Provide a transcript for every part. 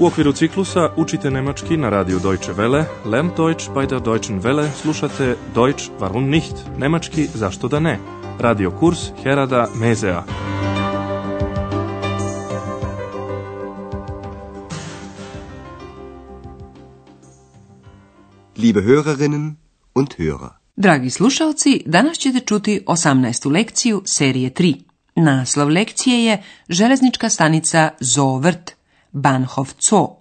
U okviru ciklusa učite nemački na radiju Deutsche Welle, Lern Deutsch bei der Deutschen Welle, slušate Deutsch warum nicht, nemački zašto da ne, radio kurs Herada Mezea. Liebe Hörerinnen und Hörer. Dragi slušalci, danas ćete čuti 18. lekciju serije 3. Naslov lekcije je Železnička stanica Zovrt – Banhov Co.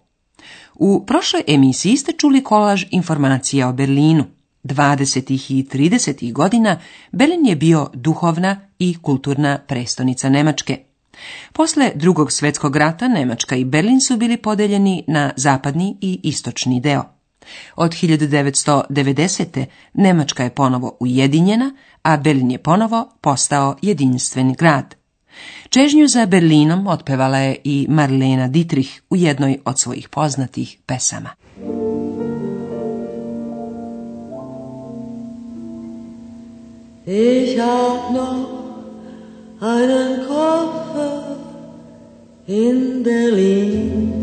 U prošloj emisiji ste čuli kolaž informacija o Berlinu. 20. i 30. godina Berlin je bio duhovna i kulturna prestonica Nemačke. Posle drugog svjetskog rata Nemačka i Berlin su bili podeljeni na zapadni i istočni deo. Od 1990. Nemačka je ponovo ujedinjena, a Berlin je ponovo postao jedinstveni grad. Čežnju za Berlinom otpevala je i Marlena Dietrich u jednoj od svojih poznatih pesama. Ich hab noch einen Koffer in Berlin.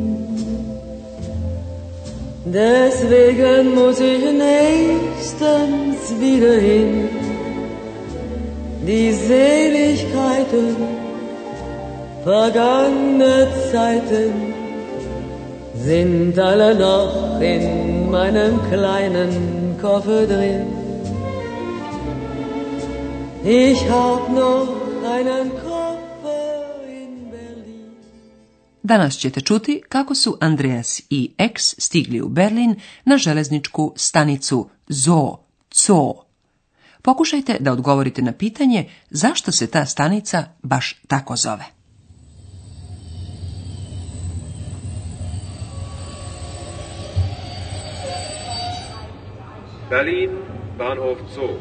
Deswegen muss ich nächstens wieder hin. Die Seligkeiten Vergangene Zeiten sind alle noch in meinem kleinen Koffer drin. Ich hab noch einen Koffer in Berlin. Danas ćete čuti kako su Andreas i ex stigli u Berlin na železničku stanicu Zoo, Co. Pokušajte da odgovorite na pitanje zašto se ta stanica baš tako zove. Berlin, Bahnhof Zoo.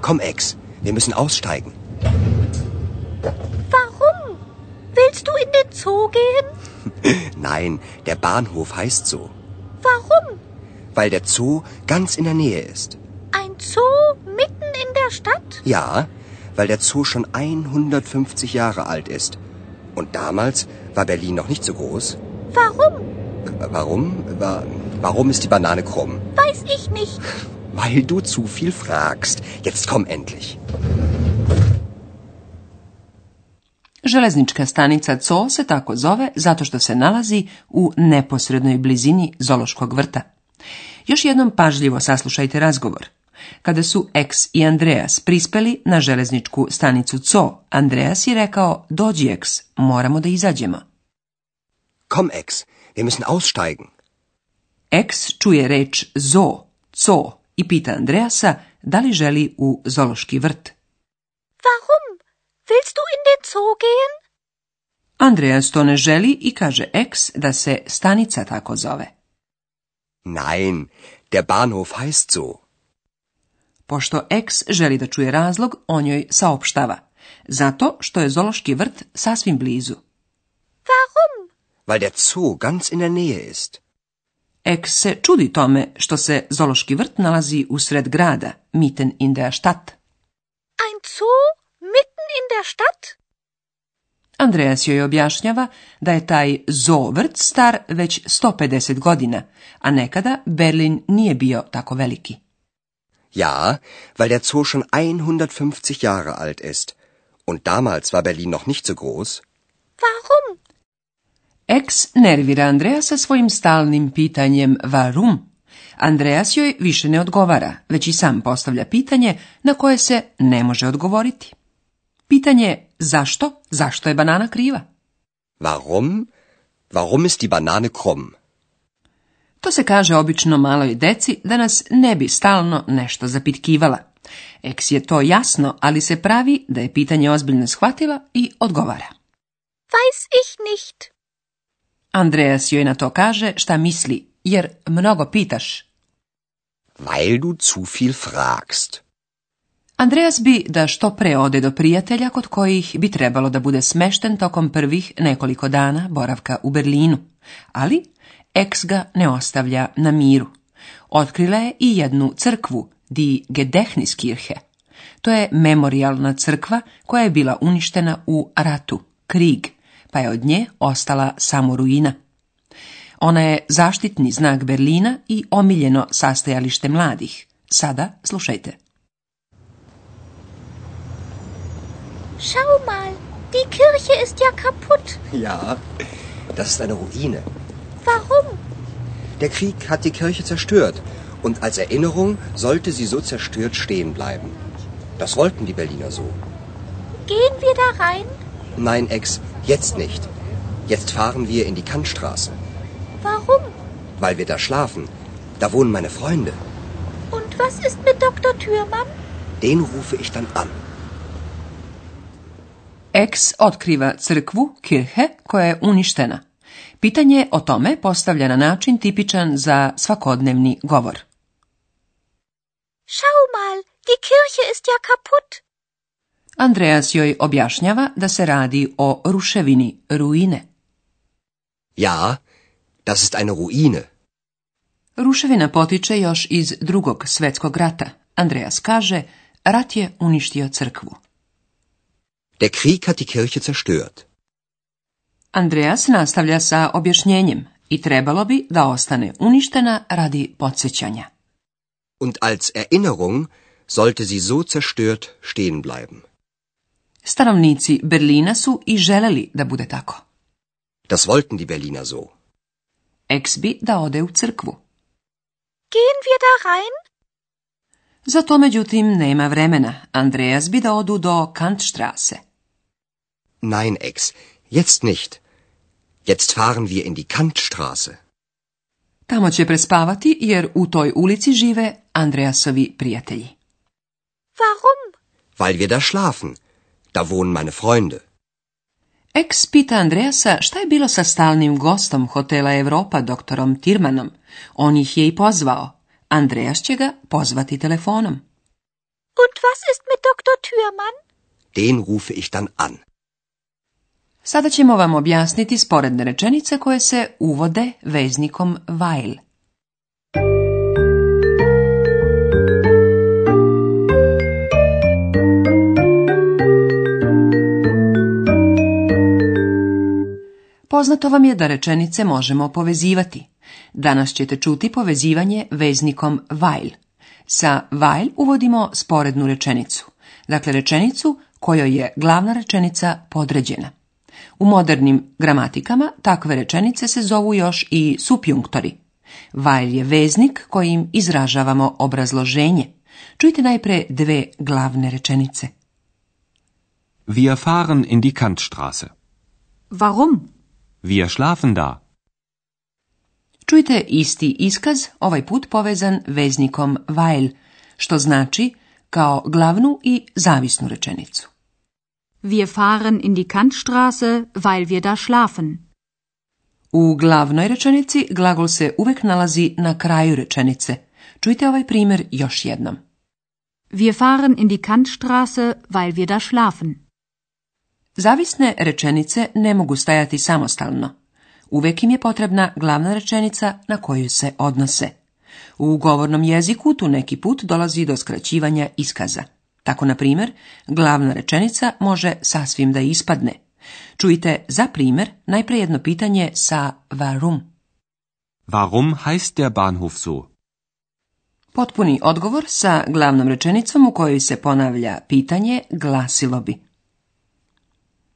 Komm, Ex, wir müssen aussteigen. Warum? Willst du in den Zoo gehen? Nein, der Bahnhof heißt so. Warum? Weil der Zoo ganz in der Nähe ist. Ein Zoo mitten in der Stadt? Ja, weil der Zoo schon 150 Jahre alt ist. Und damals war Berlin noch nicht so groß. Warum? Warum? Warum ist die Banane krumm? weiß ich nicht. Weil du zu viel fragst. Jetzt komm endlich. Železnička stanica Co se tako zove zato što se nalazi u neposrednoj blizini Zološkog vrta. Još jednom pažljivo saslušajte razgovor. Kada su X i Andreas prispeli na železničku stanicu Co, Andreas je rekao, dođi X, moramo da izađemo. Kom X, wir müssen aussteigen. Eks čuje reč zo, co i pita Andreasa da li želi u zološki vrt. Warum? Willst du in den zoo gehen? Andreas to ne želi i kaže Eks da se stanica tako zove. Nein, der Bahnhof heißt so. Pošto Eks želi da čuje razlog, on joj saopštava. Zato što je zološki vrt sasvim blizu. Warum? Weil der Zoo ganz in der Nähe ist. Ek se čudi tome što se zološki vrt nalazi u sred grada, mitten in der Stadt. Ein zoo mitten in der Stadt? Andreas joj objašnjava da je taj zoo vrt star već 150 godina, a nekada Berlin nije bio tako veliki. Ja, weil der Zoo schon 150 Jahre alt ist. Und damals war Berlin noch nicht so groß. Warum Ex nervira Andreja sa svojim stalnim pitanjem varum. Andreas joj više ne odgovara, već i sam postavlja pitanje na koje se ne može odgovoriti. Pitanje zašto, zašto je banana kriva? Warum? Warum ist banane krom? To se kaže obično maloj deci da nas ne bi stalno nešto zapitkivala. Eks je to jasno, ali se pravi da je pitanje ozbiljno shvatila i odgovara. Weiß ich nicht. Andreas joj na to kaže šta misli, jer mnogo pitaš. Weil du zu viel fragst. Andreas bi da što pre ode do prijatelja kod kojih bi trebalo da bude smešten tokom prvih nekoliko dana boravka u Berlinu, ali eks ga ne ostavlja na miru. Otkrila je i jednu crkvu, die Gedehniskirhe. To je memorialna crkva koja je bila uništena u ratu, Krieg pa je od nje ostala samo ruina. Ona je zaštitni znak Berlina i omiljeno sastajalište mladih. Sada slušajte. Schau mal, die Kirche ist ja kaputt. Ja, das ist eine Ruine. Warum? Der Krieg hat die Kirche zerstört und als Erinnerung sollte sie so zerstört stehen bleiben. Das wollten die Berliner so. Gehen wir da rein? Nein, Ex, Jetzt nicht. Jetzt fahren wir in die Kantstraße. Warum? Weil wir da schlafen. Da wohnen meine Freunde. Und was ist mit Dr. Thürmann? Den rufe ich dann an. Ex otkriva crkvu, kirche, koja je uništena. Pitanje o tome postavlja na način tipičan za svakodnevni govor. Schau mal, die Kirche ist ja kaputt. Andreas joj objašnjava da se radi o ruševini, ruine. Ja, das ist eine Ruine. Ruševina potiče još iz drugog svetskog rata. Andreas kaže, rat je uništio crkvu. Der Krieg hat die Kirche zerstört. Andreas nastavlja sa objašnjenjem i trebalo bi da ostane uništena radi podsjećanja. Und als Erinnerung sollte sie so zerstört stehen bleiben. Stanovnici Berlina su i želeli da bude tako. Das wollten die Berliner so. Eks bi da ode u crkvu. Gehen wir da rein? Za to međutim nema vremena. Andreas bi da odu do Kantstraße. Nein, Ex, jetzt nicht. Jetzt fahren wir in die Kantstraße. Tamo će prespavati jer u toj ulici žive Andreasovi prijatelji. Warum? Weil wir da schlafen. Da wohnen meine Freunde. Eks pita Andreasa šta je bilo sa stalnim gostom hotela Europa, doktorom Tirmanom. On ih je i pozvao. Andreas će ga pozvati telefonom. Und was ist mit Dr. Den rufe ich dann an. Sada ćemo vam objasniti sporedne rečenice koje se uvode veznikom weil. Poznato vam je da rečenice možemo povezivati. Danas ćete čuti povezivanje veznikom while. Sa while uvodimo sporednu rečenicu, dakle rečenicu kojoj je glavna rečenica podređena. U modernim gramatikama takve rečenice se zovu još i supjunktori. While je veznik kojim izražavamo obrazloženje. Čujte najpre dve glavne rečenice. Wir fahren in die Kantstraße. Warum? Wir schlafen da. Čujte isti iskaz, ovaj put povezan veznikom weil, što znači kao glavnu i zavisnu rečenicu. Wir fahren in die Kantstraße, weil wir da schlafen. U glavnoj rečenici glagol se uvek nalazi na kraju rečenice. Čujte ovaj primjer još jednom. Wir fahren in die Kantstraße, weil wir da schlafen. Zavisne rečenice ne mogu stajati samostalno. Uvijek im je potrebna glavna rečenica na koju se odnose. U govornom jeziku tu neki put dolazi do skraćivanja iskaza. Tako, na primjer, glavna rečenica može sasvim da ispadne. Čujte za primjer najprije jedno pitanje sa varum. Warum heißt der Bahnhof so? Potpuni odgovor sa glavnom rečenicom u kojoj se ponavlja pitanje glasilo bi.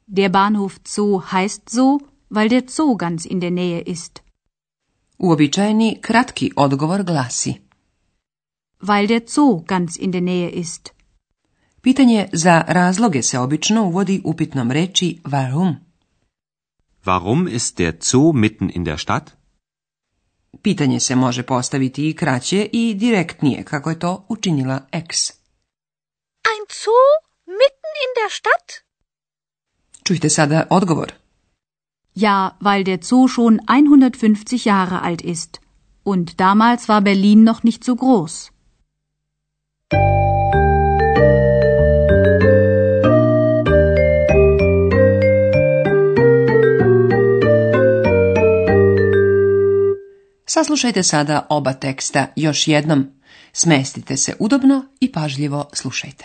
Der Bahnhof Zoo heißt so, weil der Zoo ganz in der Nähe ist. Uobičajeni kratki odgovor glasi. Weil der Zoo ganz in der Nähe ist. Pitanje za razloge se obično uvodi upitnom reči warum. Warum ist der Zoo mitten in der Stadt? Pitanje se može postaviti i kraće i direktnije, kako je to učinila X. Ein Zoo mitten in der Stadt? Čujte sada odgovor. Ja, weil der Zoo schon 150 Jahre alt ist. Und damals war Berlin noch nicht so groß. Saslušajte sada oba teksta još jednom. Smestite se udobno i pažljivo slušajte.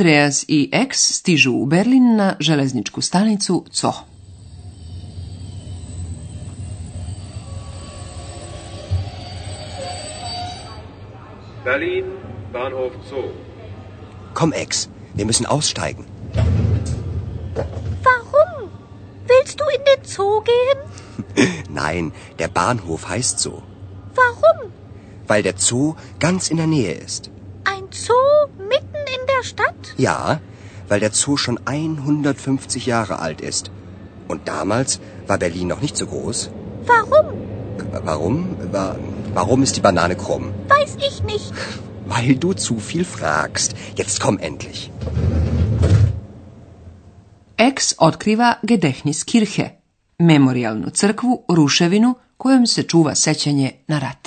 Andreas i Ex stižu u Berlin na železničku stanicu Coh. Berlin, Bahnhof Zoo. Komm, Ex, wir müssen aussteigen. Warum? Willst du in den Zoo gehen? Nein, der Bahnhof heißt so. Warum? Weil der Zoo ganz in der Nähe ist. Ja, weil der Zoo schon 150 Jahre alt ist. Und damals war Berlin noch nicht so groß. Warum? Warum? Warum ist die Banane krumm? Weiß ich nicht. Weil du zu viel fragst. Jetzt komm endlich. Ex otkriva Gedächtnis Kirche, memorialnu crkvu, ruševinu kojom se čuva sećanje na rat.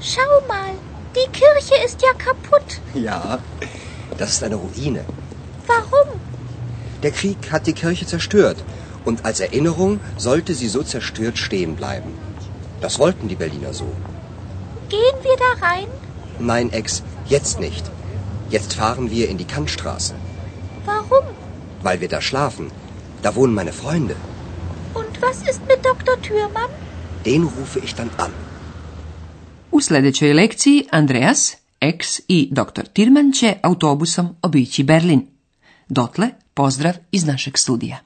Schau mal, die Kirche ist ja kaputt. Ja, das ist eine Ruine. Warum? Der Krieg hat die Kirche zerstört und als Erinnerung sollte sie so zerstört stehen bleiben. Das wollten die Berliner so. Gehen wir da rein? Nein, Ex, jetzt nicht. Jetzt fahren wir in die Kantstraße. Warum? Weil wir da schlafen. Da wohnen meine Freunde. Und was ist mit Dr. Thürmann? Den rufe ich dann an. U sljedećoj lekciji Andreas, X i dr. Tirman će autobusom obići Berlin. Dotle, pozdrav iz našeg studija.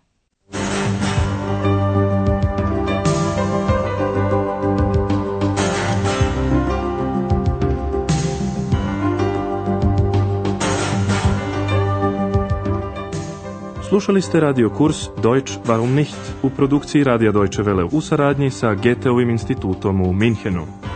Slušali ste radio kurs Deutsch warum nicht u produkciji Radija Deutsche Welle u saradnji sa Goetheovim institutom u Minhenu.